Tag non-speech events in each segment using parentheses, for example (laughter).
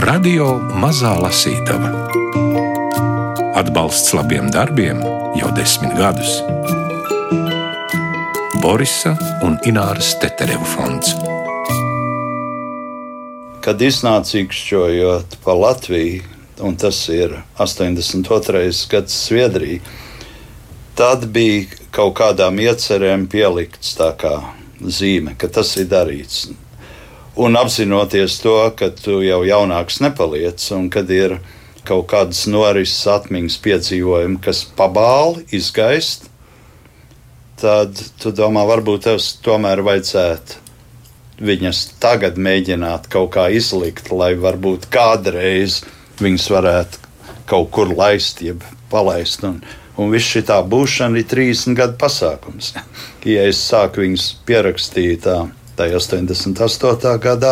Radio Mazā Lasītava Atbalsts labiem darbiem jau desmit gadus. Borisa un Ināras Tetereva fonds. Kad iznāca īkšķojot pa Latviju, un tas ir 82. gads Zviedrijā, tad bija kaut kādām iecerēm pielikts tā kā zīme, ka tas ir darīts. Un apzinoties to, ka tu jau jaunāks nepaliec, un kad ir kaut kādas norises atmiņas piedzīvojumi, kas pabāli izgaist, tad tu domā, varbūt tev tomēr vajadzētu viņas tagad mēģināt kaut kā izlikt, lai varbūt kādreiz viņas varētu kaut kur laist, jeb palaist. Un, un viss šī būšana ir 30 gadu pasākums. (laughs) Ja es sāku viņus pierakstīt tā, tā 88. gadā,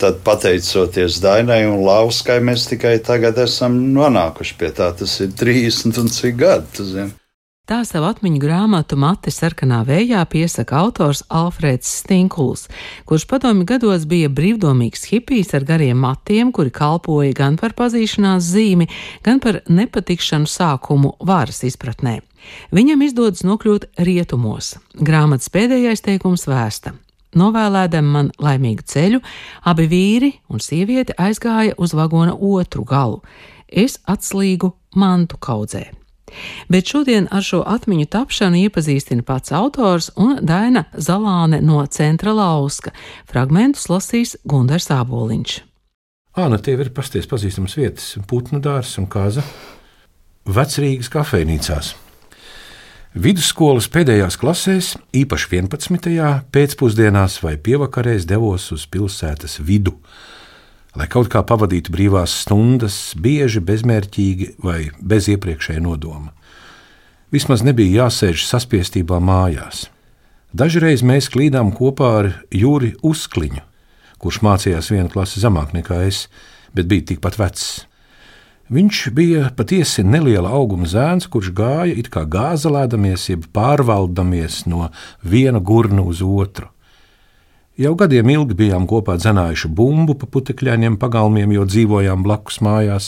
tad pateicoties Dainai un Lauskai, mēs tikai tagad esam nonākuši pie tā. Tas ir 30 un cik gadi. Tā savu atmiņu grāmatu Mati sarkanā vējā piesaka autors Alfrēds Stinkuls, kurš padomju gados bija brīvdomīgs hipijs ar gariem matiem, kuri kalpoja gan par pazīšanās zīmi, gan par nepatikšanu sākumu varas izpratnē. Viņam izdodas nokļūt rietumos. Grāmatas pēdējais teikums vēsta. Novēlēdam man laimīgu ceļu, abi vīri un sieviete aizgāja uz vagona otru galu. Es atslīgu mantu kaudzē. Bet šodien ar šo atmiņu tapšanu iepazīstina pats autors un Daina Zalāne no Centra Lauska. Fragmentus lasīs Gundars Āboliņš. Āna, tie ir pasties pazīstamas vietas - putnu dārs un kāza. Vecrīgas kafejnīcās. Vidusskolas pēdējās klasēs, īpaši 11. pēcpusdienās vai pievakarēs devos uz pilsētas vidu lai kaut kā pavadītu brīvās stundas, bieži bezmērķīgi vai bez iepriekšēja nodoma. Vismaz nebija jāsēž saspiestībā mājās. Dažreiz mēs klīdām kopā ar Jūri Uskliņu, kurš mācījās vienu klasi zemāk nekā es, bet bija tikpat vecs. Viņš bija patiesi neliela auguma zēns, kurš gāja it kā gāzelēdamies, jeb pārvaldamies no viena gurna uz otru. Jau gadiem ilgi bijām kopā dzenājuši bumbu pa putekļainiem pagalmiem, jo dzīvojām blakus mājās.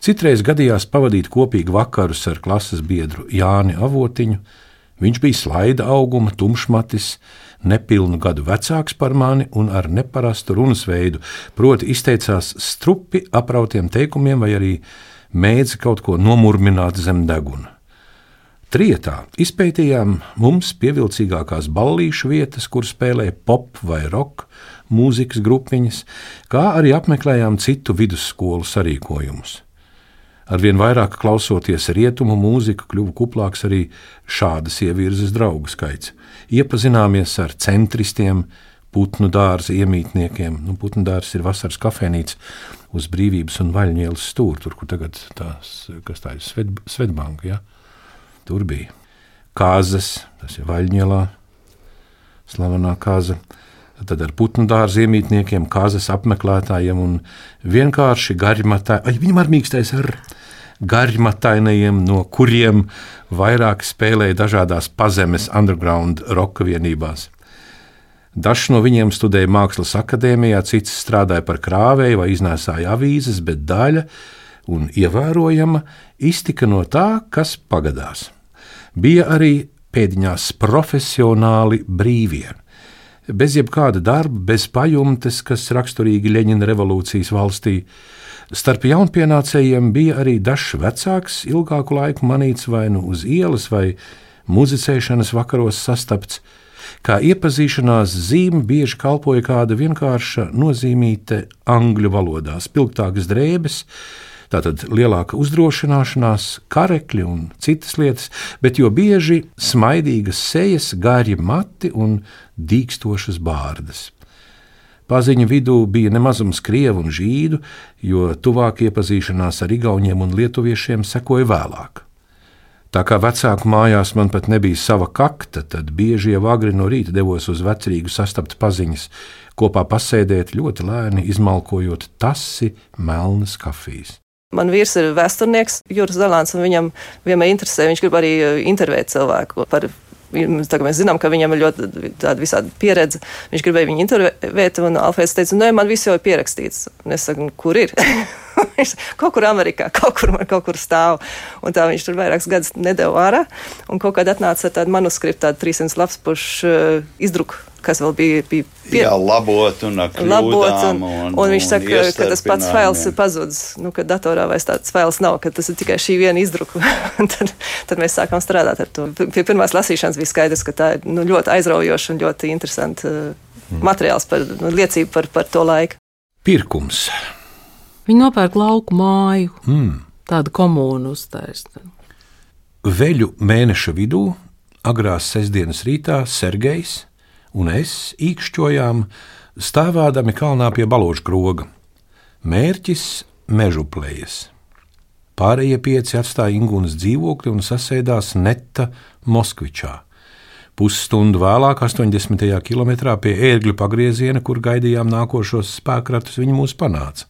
Citreiz gadījās pavadīt kopīgi vakarus ar klases biedru Jāni Avotiņu. Viņš bija slaida auguma, tumšmatis, nepilnu gadu vecāks par mani un ar neparastu runas veidu, proti, izteicās strupi aprautiem teikumiem vai arī mēdzi kaut ko nomurmināt zem deguna. Trietā izpētījām mums pievilcīgākās ballīšu vietas, kur spēlēja pop vai roka mūzikas grupiņas, kā arī apmeklējām citu vidusskolu sarīkojumus. Arvien vairāk klausoties rietumu mūziku, kļuva kuplāks arī šādas ievirzes draugu skaits. Iepazināmies ar centristiem, putnu dārza iemītniekiem. Nu, putnu dārzs ir vasaras kafejnīca uz brīvības un vaļņielas stūra, tur, kur tagad tās, kas tā ir, Svetbanka. Ja? Tur bija kāzas, tas ir Vaļņielā, slavenā kāza. Tad ar putnu dārza iemītniekiem, kāzas apmeklētājiem un vienkārši garmatājiem. Viņam ar mīkstais ar garmatainajiem, no kuriem vairāk spēlēja dažādās pazemes underground roka vienībās. Dažs no viņiem studēja mākslas akadēmijā, cits strādāja par krāvēju vai iznēsāja avīzes, bet daļa un ievērojama iztika no tā, kas pagadās. Bija arī pēdiņās profesionāli brīvie. Bez jebkāda darba, bez pajumtes, kas raksturīgi Leņķina revolūcijas valstī, starp jaunpienācējiem bija arī dažs vecāks, ilgāku laiku manīts vai nu uz ielas, vai muzicēšanas vakaros sastapts. Kā iepazīšanās zīme bieži kalpoja kāda vienkārša nozīmīte angļu valodā, spilgtākas drēbes, Tātad lielāka uzdrošināšanās, karekļi un citas lietas, bet jo bieži smaidīgas sejas, gari mati un dīkstošas bārdas. Paziņu vidū bija nemazums krievu un žīdu, jo tuvāk iepazīšanās ar igauniem un lietuviešiem sekoja vēlāk. Tā kā vecāku mājās man pat nebija sava kakta, tad bieži jau agri no rīta devos uz vecrīgu sastapt paziņas, kopā pasēdēt ļoti lēni, izmalkojot tasi melnas kafijas. Man vīrs ir vēsturnieks, Juris Zalants, un viņam vienmēr interesē, viņš grib arī eh, intervēt cilvēku par tā, mēs zinām, ka viņam ir ļoti tāda visāda pieredze. Viņš gribēja viņu intervēt, un Alfrēds teica, nē, man viss jau ir pierakstīts. Un es saku, kur ir? (laughs) kaut kur Amerikā, kaut kur, kaut kur stāv. Un tā viņš tur vairākus gadus nedēļa ārā. Un kaut kad atnāca ar tādu manuskriptu, tādu 300 lapspušu uh, izdruku kas vēl bija, bija pie... Jā, labot un labot. Un, un, un viņš saka, ka tas pats fails ir pazudis, nu, ka datorā vairs tāds fails nav, ka tas ir tikai šī viena izdruka. (laughs) tad, tad mēs sākām strādāt ar to. Pie pirmās lasīšanas bija skaidrs, ka tā ir nu, ļoti aizraujoša un ļoti interesanta mm. materiāls par nu, liecību par, par to laiku. Pirkums. Viņi nopērk lauku māju, mm. tādu komūnu uztaisīt. Veļu mēneša vidū, agrās sestdienas rītā, Sergejs un es īkšķojām, stāvādami kalnā pie balāža kroga. Mērķis - mežuplējas. Pārējie pieci atstāja Ingūnas dzīvokli un sasēdās Neta Moskvičā. Pusstundu vēlāk, 80. kilometrā pie ērgļu pagrieziena, kur gaidījām nākošos spēkratus, viņi mūs panāca.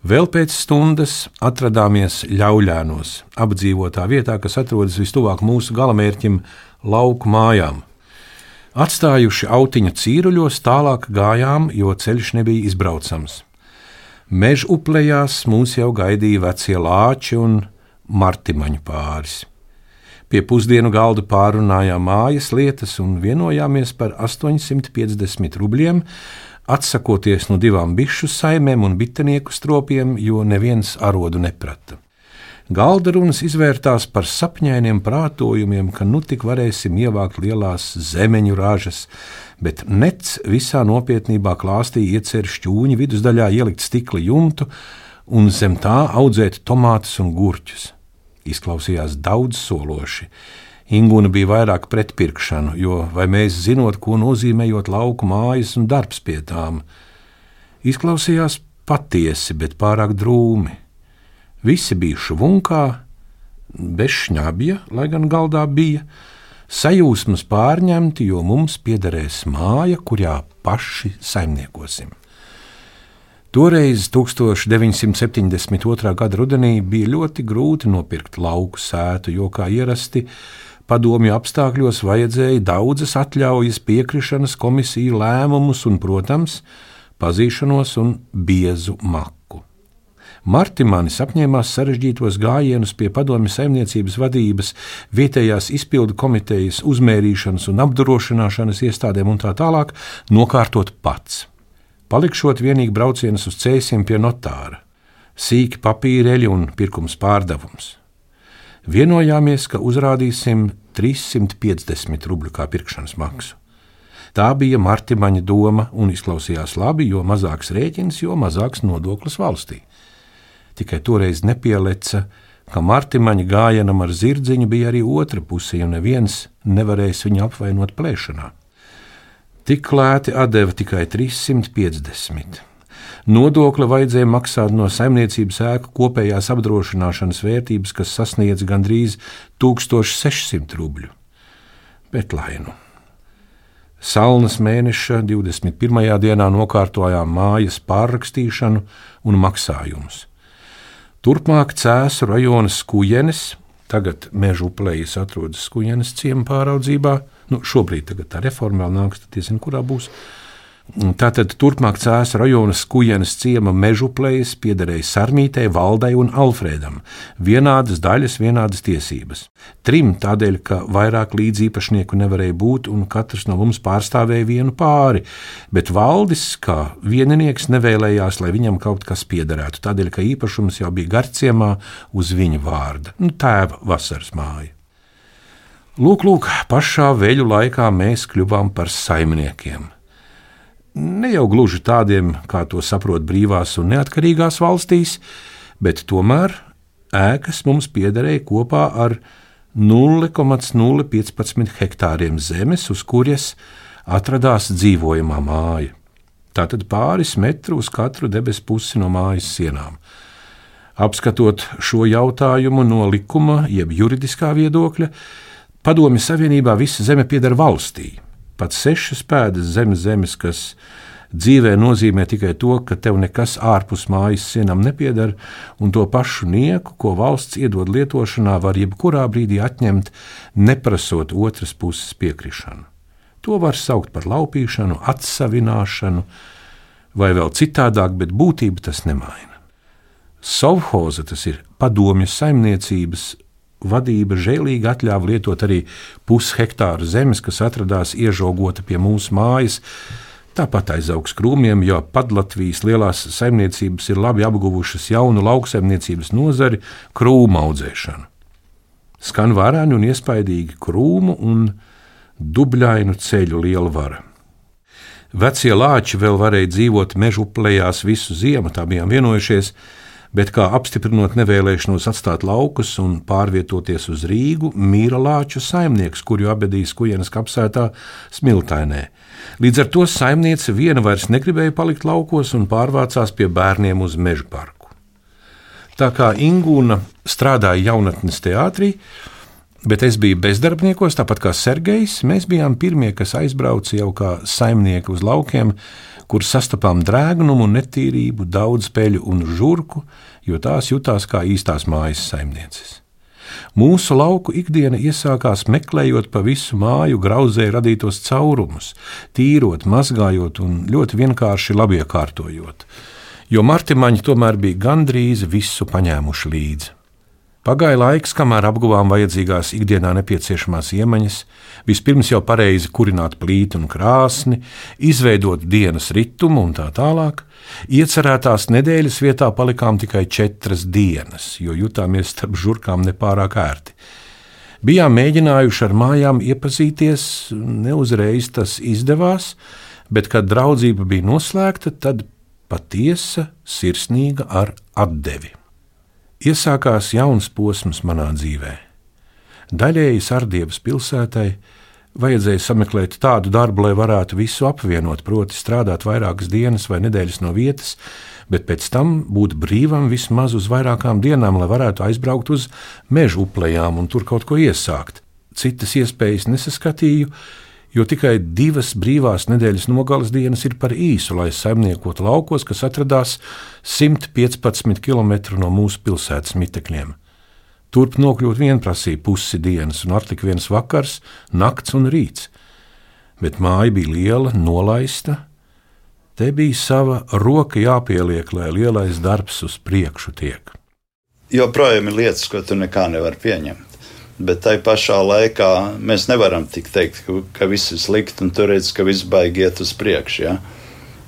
Vēl pēc stundas atradāmies Ļauļānos, apdzīvotā vietā, kas atrodas vistuvāk mūsu galamērķim, lauku mājām. Atstājuši autiņu cīruļos, tālāk gājām, jo ceļš nebija izbraucams. Meža uplējās mūs jau gaidīja vecie lāči un martimaņu pāris. Pie pusdienu galda pārunājām mājas lietas un vienojāmies par 850 rubļiem, atsakoties no divām bišu saimēm un bitenieku stropiem, jo neviens arodu neprata. Galda runas izvērtās par sapņainiem prātojumiem, ka nu tik varēsim ievākt lielās zemeņu ražas, bet nec visā nopietnībā klāstī iecer šķūņi vidusdaļā ielikt stikla jumtu un zem tā audzēt tomātus un gurķus. Izklausījās daudz sološi. Ingūna bija vairāk pret pirkšanu, jo vai mēs zinot, ko nozīmējot lauku mājas un darbs pie tām, izklausījās patiesi, bet pārāk drūmi. Visi bija švunkā, bez šņabja, lai gan galdā bija, sajūsmas pārņemti, jo mums piederēs māja, kurā paši saimniekosim. Toreiz, 1972. gada rudenī, bija ļoti grūti nopirkt lauku sētu, jo, kā ierasti, padomju apstākļos vajadzēja daudzas atļaujas, piekrišanas, komisiju lēmumus un, protams, pazīšanos un biezu maku. Martimānis apņēmās sarežģītos gājienus pie padomju saimniecības vadības, vietējās izpildu komitejas, uzmērīšanas un apdrošināšanas iestādēm un tā tālāk nokārtot pats. Palikšot vienīgi braucienus uz ceļiem pie notāra, sīki papīreļi un pirkums pārdevums. Vienojāmies, ka uzrādīsim 350 rubļu kā pirkšanas maksu. Tā bija Martimaņa doma un izklausījās labi, jo mazāks rēķins, jo mazāks nodoklis valstī tikai toreiz nepieleca, ka Martimaņa gājienam ar zirdziņu bija arī otra puse, jo neviens nevarēs viņu apvainot plēšanā. Tik lēti deva tikai 350. Nodokli vajadzēja maksāt no saimniecības ēku kopējās apdrošināšanas vērtības, kas sasniedz gandrīz 1600 rubļu. Bet lainu. Salnas mēneša 21. dienā nokārtojām mājas pārrakstīšanu un maksājumus. Turpmāk Cēsu rajona Skujenes, tagad meža uplejas atrodas Skujenes ciemu pāraudzībā. Nu, šobrīd tā reforma vēl nāks, tad diezin kurā būs. Tātad turpmāk cēlās rajonas Kujenes ciema mežuplējas piederēja Sarmītei, Valdai un Alfrēdam. Vienādas daļas, vienādas tiesības. Trim tādēļ, ka vairāk līdzīpašnieku nevarēja būt un katrs no mums pārstāvēja vienu pāri, bet Valdis, kā vieninieks, nevēlējās, lai viņam kaut kas piederētu, tādēļ, ka īpašums jau bija garciemā uz viņa vārda nu, - tēva vasaras māja. Lūk, lūk, pašā veļu laikā mēs kļuvām par saimniekiem ne jau gluži tādiem, kā to saprot brīvās un neatkarīgās valstīs, bet tomēr ēkas mums piederēja kopā ar 0,015 hektāriem zemes, uz kuras atradās dzīvojamā māja. Tātad pāris metru uz katru debesu pusi no mājas sienām. Apskatot šo jautājumu no likuma, jeb juridiskā viedokļa, Padomju Savienībā visa zeme pieder valstī pat sešas pēdas zem zemes, kas Dzīvē nozīmē tikai to, ka tev nekas ārpus mājas sienām nepieder, un to pašu nieku, ko valsts iedod lietošanā, var jebkurā brīdī atņemt, neprasot otras puses piekrišanu. To var saukt par laupīšanu, atsavināšanu, vai vēl citādāk, bet būtība tas nemaina. Sovhoza tas ir padomju saimniecības vadība žēlīgi atļāva lietot arī pushektāru zemes, kas atradās iežogota pie mūsu mājas. Tāpat aizaugs krūmiem, jo Padlatvijas lielās saimniecības ir labi apguvušas jaunu lauksaimniecības nozari - krūmu audzēšanu. Skan varani un iespaidīgi krūmu un dubļainu ceļu lielvara. Vecie lāči vēl varēja dzīvot mežu plējās visu ziemu, tā bijām vienojušies, bet kā apstiprinot nevēlēšanos atstāt laukus un pārvietoties uz Rīgu, mīra lāču saimnieks, kuru abedīs Kujenas kapsētā Smiltainē. Līdz ar to saimniece viena vairs negribēja palikt laukos un pārvācās pie bērniem uz meža parku. Tā kā Ingūna strādāja jaunatnes teātrī, bet es biju bezdarbniekos, tāpat kā Sergejs, mēs bijām pirmie, kas aizbrauca jau kā saimnieki uz laukiem, kur sastapām drēgnumu, netīrību, daudz peļu un žurku, jo tās jutās kā īstās mājas saimnieces. Mūsu lauku ikdiena iesākās meklējot pa visu māju grauzē radītos caurumus, tīrot, mazgājot un ļoti vienkārši labiekārtojot, jo martimaņi tomēr bija gandrīz visu paņēmuši līdzi. Pagāja laiks, kamēr apguvām vajadzīgās ikdienā nepieciešamās iemaņas, vispirms jau pareizi kurināt plīti un krāsni, izveidot dienas ritumu un tā tālāk. Iecerētās nedēļas vietā palikām tikai četras dienas, jo jutāmies starp žurkām nepārāk ērti. Bijām mēģinājuši ar mājām iepazīties, neuzreiz tas izdevās, bet, kad draudzība bija noslēgta, tad patiesa, sirsnīga ar atdevi. Iesākās jauns posms manā dzīvē. Daļēji Sardievas pilsētai vajadzēja sameklēt tādu darbu, lai varētu visu apvienot, proti, strādāt vairākas dienas vai nedēļas no vietas, bet pēc tam būt brīvam vismaz uz vairākām dienām, lai varētu aizbraukt uz meža uplējām un tur kaut ko iesākt. Citas iespējas nesaskatīju, jo tikai divas brīvās nedēļas nogales dienas ir par īsu, lai saimniekotu laukos, kas atradās 115 km no mūsu pilsētas mitekļiem. Turp nokļūt vien prasīja pusi dienas, un atlika viens vakars, nakts un rīts. Bet māja bija liela, nolaista. Te bija sava roka jāpieliek, lai lielais darbs uz priekšu tiek. Joprojām ir lietas, ko tu nekā nevari pieņemt. Bet tai pašā laikā mēs nevaram tik teikt, ka, ka viss ir slikti, un tur redz, ka viss baigi iet uz priekšu. Ja?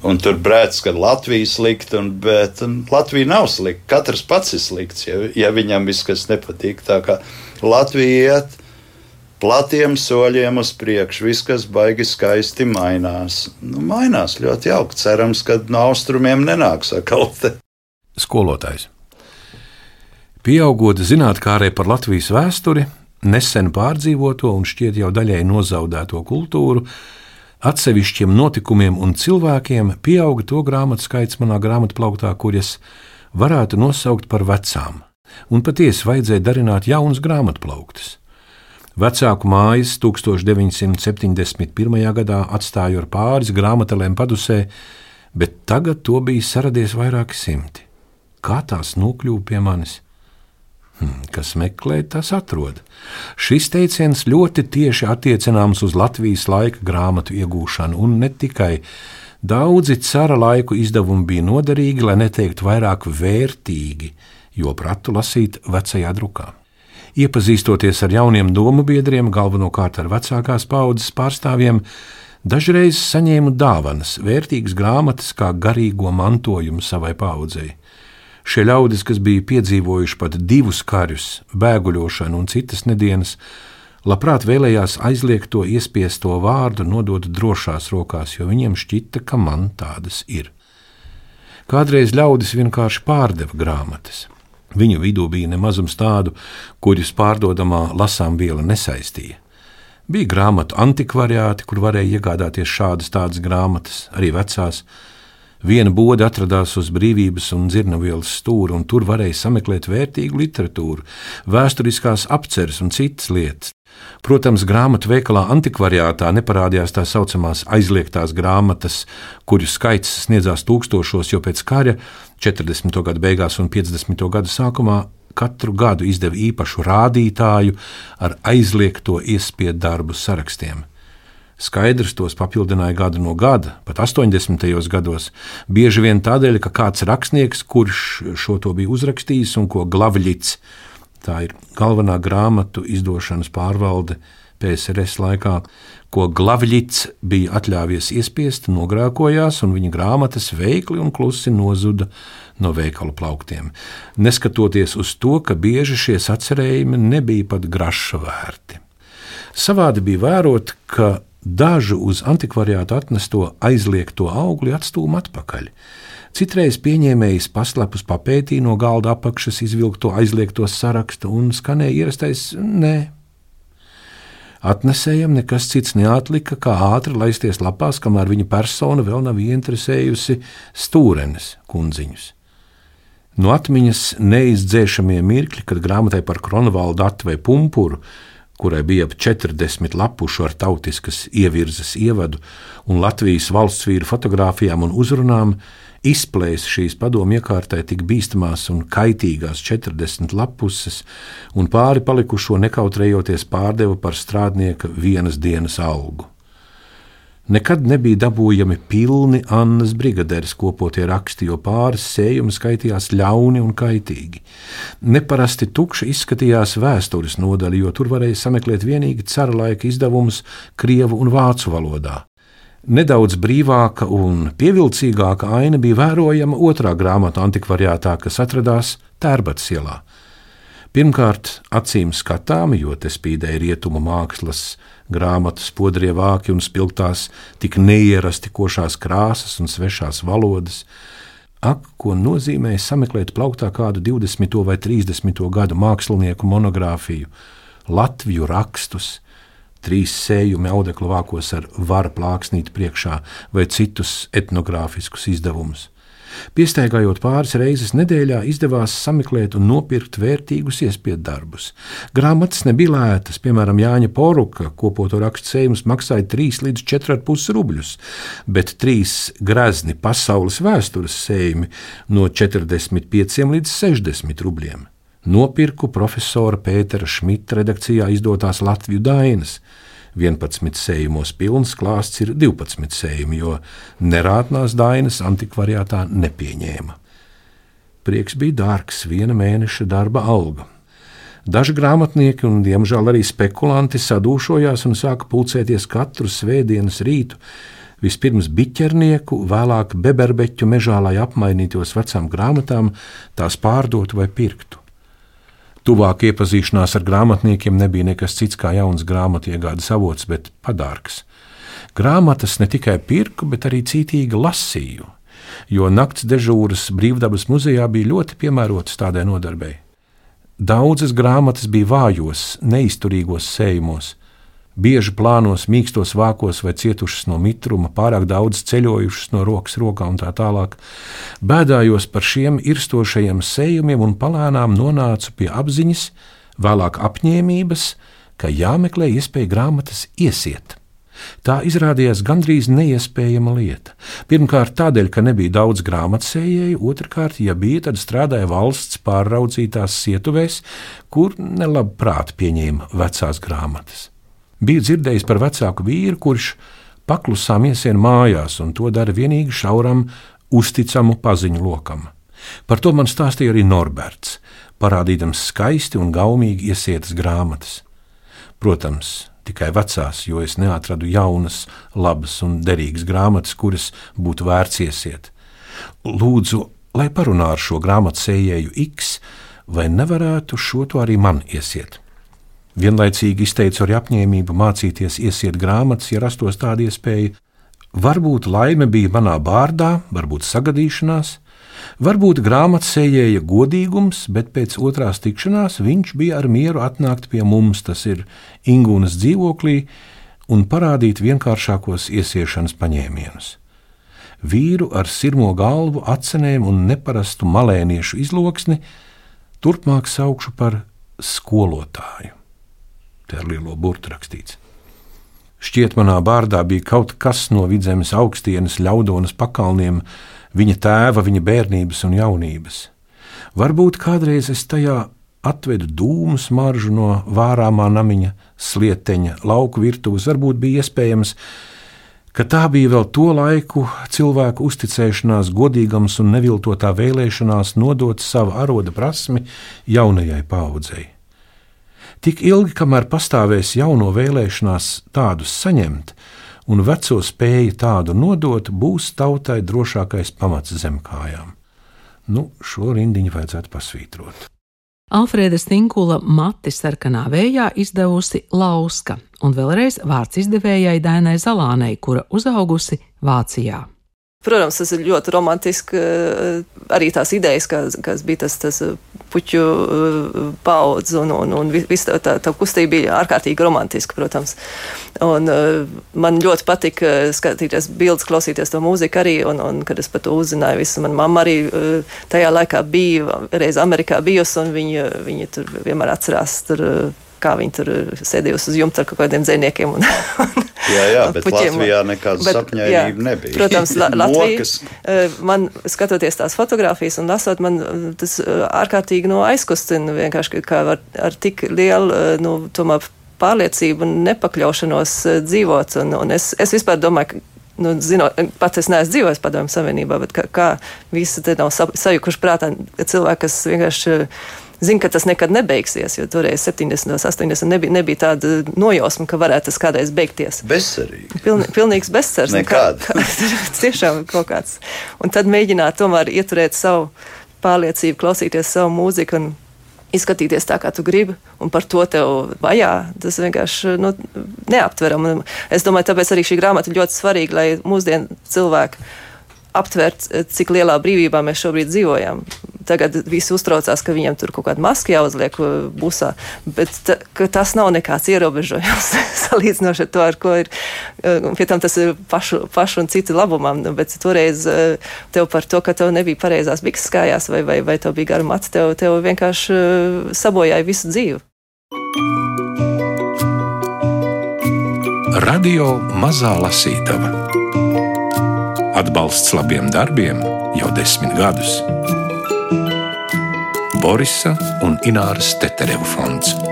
Un tur brēc, ka Latvija ir slikta, un, bet un Latvija nav slikta. Katrs pats ir slikts, ja, ja viņam viss kas nepatīk. Tā kā Latvija iet platiem soļiem uz priekšu, viss, kas baigi skaisti mainās. Nu, mainās ļoti jauki. Cerams, ka no austrumiem nenāks atkal te. Skolotājs. Pieaugot zinātnē par Latvijas vēsturi, nesen pārdzīvoto un šķiet jau daļai nozaudēto kultūru, atsevišķiem notikumiem un cilvēkiem pieauga to grāmatu skaits manā grāmatplauktā, kuras varētu nosaukt par vecām, un patiesi vajadzēja darināt jaunas grāmatplauktas. Vecāku mājas 1971. gadā atstāju ar pāris grāmatām padusē, bet tagad to bija saradies vairāki simti. Kā tās nokļuva pie manis? Hmm, kas meklē, tas atrod. Šis teiciens ļoti tieši attiecināms uz Latvijas laika grāmatu iegūšanu, un ne tikai. Daudzi cara laiku izdevumi bija noderīgi, lai neteiktu vairāk vērtīgi, jo pratu lasīt vecajā drukā. Iepazīstoties ar jauniem domu biedriem, galvenokārt ar vecākās paudzes pārstāvjiem, dažreiz saņēmu dāvanas, vērtīgas grāmatas kā garīgo mantojumu savai paudzei. Šie ļaudis, kas bija piedzīvojuši pat divus karus, bēguļošanu un citas nedēļas, labprāt vēlējās aizliegt to iespiesto vārdu, nodot drošās rokās, jo viņiem šķita, ka man tādas ir. Kādreiz ļaudis vienkārši pārdeva grāmatas. Viņu vidū bija nemazums tādu, kurus pārdodamā lasām viela nesaistīja. Bija grāmatu antikvariāti, kur varēja iegādāties šādas tādas grāmatas, arī vecās, Viena bode atradās uz brīvības un dzirnavielas stūra, un tur varēja sameklēt vērtīgu literatūru, vēsturiskās apceres un citas lietas. Protams, grāmatu veikalā antikvariātā neparādījās tā saucamās aizliegtās grāmatas, kuru skaits sniedzās tūkstošos, jo pēc kara 40. gada beigās un 50. gada sākumā katru gadu izdeva īpašu rādītāju ar aizliegto iespiedu darbu sarakstiem. Skaidrs tos papildināja gadu no gada, pat 80. gados, bieži vien tādēļ, ka kāds rakstnieks, kurš šo to bija uzrakstījis un ko Glavļits, tā ir galvenā grāmatu izdošanas pārvalde PSRS laikā, ko Glavļits bija atļāvies iespiest, nogrākojās, un viņa grāmatas veikli un klusi nozuda no veikalu plauktiem, neskatoties uz to, ka bieži šie sacerējumi nebija pat graša vērti. Savādi bija vērot, ka dažu uz antikvariātu atnesto aizliegto augli atstūma atpakaļ. Citreiz pieņēmējs paslepus papētīja no galda apakšas izvilkto aizliegto sarakstu un skanēja ierastais nē. Atnesējam nekas cits neatlika, kā ātri laisties lapās, kamēr viņa persona vēl nav ieinteresējusi stūrenes kundziņus. No atmiņas neizdzēšamie mirkļi, kad grāmatai par Kronvaldu vai pumpuru kurai bija ap 40 lapušu ar tautiskas ievirzes ievadu un Latvijas valsts vīru fotografijām un uzrunām, izplēsa šīs padomu iekārtai tik bīstamās un kaitīgās 40 lapuses, un pāri palikušo nekautrējoties pārdeva par strādnieka vienas dienas algu. Nekad nebija dabūjami pilni Annas brigadieres kopotie raksti, jo pāris sējumi skaitījās ļauni un kaitīgi. Neparasti tukša izskatījās vēstures nodaļa, jo tur varēja sameklēt tikai cara laika izdevumus krievu un vācu valodā. Nedaudz brīvāka un pievilcīgāka aina bija vērojama otrā grāmatā antikvariātā, kas atradās Tērbats ielā. Pirmkārt, acīm skatāmi, jo te spīdēja rietumu mākslas grāmatas, podrie vāki un spilgtās, tik neierasti košās krāsas un svešās valodas. Ak, ko nozīmē sameklēt plauktā kādu 20. vai 30. gadu mākslinieku monogrāfiju, Latviju rakstus, trīs sējumi audeklu vākos ar vara plāksnīti priekšā vai citus etnogrāfiskus izdevumus. Piestaigājot pāris reizes nedēļā, izdevās sameklēt un nopirkt vērtīgus iespiedu darbus. Grāmatas nebija lētas, piemēram, Jāņa Poruka kopoto rakstu sējumus maksāja 3 līdz 4,5 rubļus, bet trīs grezni pasaules vēstures sējumi no 45 līdz 60 rubļiem. Nopirku profesora Pētera Šmita redakcijā izdotās Latviju Dainas. 11 sējumos pilns klāsts ir 12 sējumi, jo nerātnās dainas antikvariātā nepieņēma. Prieks bija dārgs, viena mēneša darba alga. Daži grāmatnieki un, diemžēl, arī spekulanti sadūšojās un sāka pulcēties katru svētdienas rītu. Vispirms biķernieku, vēlāk beberbeķu mežā, lai apmainītos vecām grāmatām, tās pārdotu vai pirktu. Tuvāk iepazīšanās ar grāmatniekiem nebija nekas cits kā jauns grāmatu iegādes avots, bet padārgs. Grāmatas ne tikai pirku, bet arī cītīgi lasīju, jo nakts dežūras brīvdabas muzejā bija ļoti piemērotas tādai nodarbei. Daudzas grāmatas bija vājos, neizturīgos sējumos, bieži plānos, mīkstos vākos vai cietušas no mitruma, pārāk daudz ceļojušas no rokas rokā un tā tālāk. Bēdājos par šiem irstošajiem sējumiem un palēnām nonācu pie apziņas, vēlāk apņēmības, ka jāmeklē iespēja grāmatas iesiet. Tā izrādījās gandrīz neiespējama lieta. Pirmkārt, tādēļ, ka nebija daudz grāmatsējēju, otrkārt, ja bija, tad strādāja valsts pārraudzītās sietuvēs, kur nelabprāt pieņēma vecās grāmatas. Biju dzirdējis par vecāku vīru, kurš paklusām iesien mājās, un to dara vienīgi šauram, uzticamu paziņu lokam. Par to man stāstīja arī Norberts, parādīdams skaisti un gaumīgi iesietas grāmatas. Protams, tikai vecās, jo es neatradu jaunas, labas un derīgas grāmatas, kuras būtu vērts iesiet. Lūdzu, lai parunā ar šo grāmatu sējēju X, vai nevarētu šo to arī man iesiet. Vienlaicīgi izteicu arī apņēmību mācīties iesiet grāmatas, ja rastos tāda iespēja. Varbūt laime bija manā bārdā, varbūt sagadīšanās, varbūt grāmatsējēja godīgums, bet pēc otrās tikšanās viņš bija ar mieru atnākt pie mums, tas ir Ingūnas dzīvoklī, un parādīt vienkāršākos iesiešanas paņēmienus. vīru ar sirmo galvu, acenēm un neparastu malēniešu izloksni, turpmāk saukšu par skolotāju. Te ar lielo burtu rakstīts. Šķiet, manā bārdā bija kaut kas no vidzemes augstienes, ļaudonas pakalniem, viņa tēva, viņa bērnības un jaunības. Varbūt kādreiz es tajā atvedu dūmu smaržu no vārāmā namiņa, slieteņa, lauku virtuves, varbūt bija iespējams, ka tā bija vēl to laiku cilvēku uzticēšanās, godīgums un neviltotā vēlēšanās nodot savu aroda prasmi jaunajai paudzei. Tik ilgi, kamēr pastāvēs jauno vēlēšanās tādus saņemt, un veco spēju tādu nodot, būs tautai drošākais pamats zem kājām. Nu, šo rindiņu vajadzētu pasvītrot. Alfrēda Stinkula mati sarkanā vējā izdevusi Lauska, un vēlreiz vārds izdevējai Dainai Zalānei, kura uzaugusi Vācijā. Protams, tas ir ļoti romantiski. Eh, arī tās idejas, kas, kas bija tas, tas eh, puķu eh, paudze un, un, un viss tā, tā, tā kustība bija ārkārtīgi romantiska, protams. Un man ļoti patika skatīties bildes, klausīties to mūziku arī, un, un kad es par to uzzināju, visu man mamma arī tajā laikā bija, reiz Amerikā bijusi, un viņa, viņa tur vienmēr atcerās tur kā viņi tur sēdējusi uz jumta ar kaut kādiem dziniekiem. Un, (laughs) un, jā, jā, bet puķiem. Latvijā nekāda sapņainība nebija. Protams, La Latvija, eh, man skatoties tās fotogrāfijas un lasot, man eh, tas eh, ārkārtīgi no aizkustina vienkārši, kā var ar tik lielu, nu, tomēr pārliecību un nepakļaušanos dzīvot. Un, un es, es vispār domāju, ka nu, zinot, pats es neesmu dzīvojis padomju savienībā, bet kā, kā visi te nav sajukuši prātā, ka cilvēki, kas vienkārši zina, ka tas nekad nebeigsies, jo toreiz 70. un 80. nebija, nebija tāda nojausma, ka varētu tas kādreiz beigties. Bezcerīgi. Piln, pilnīgs bezcerīgs. Nekāda. Kā, kā, (laughs) tiešām kaut kāds. Un tad mēģināt tomēr ieturēt savu pārliecību, klausīties savu mūziku un izskatīties tā, kā tu gribi, un par to tev vajā. Tas vienkārši nu, neaptverami. Es domāju, tāpēc arī šī grāmata ļoti svarīga, lai mūsdienu cilvēki aptvert, cik lielā brīvībā mēs šobrīd dzīvojam. Tagad visi uztraucās, ka viņiem tur kaut kāda maska jāuzliek uh, busā, bet ta, tas nav nekāds ierobežojums (laughs) salīdzinoši ar to, ar ko ir. Uh, pie tam tas ir pašu, pašu un citu labumam, nu, bet toreiz uh, tev par to, ka tev nebija pareizās bikses kājās vai, vai, vai tev bija gara mats, tev, tev vienkārši sabojāja visu dzīvi. Radio Mazā Lasītava Atbalsts labiem darbiem jau desmit gadus. Borisa un Ināras Teterevu fonds.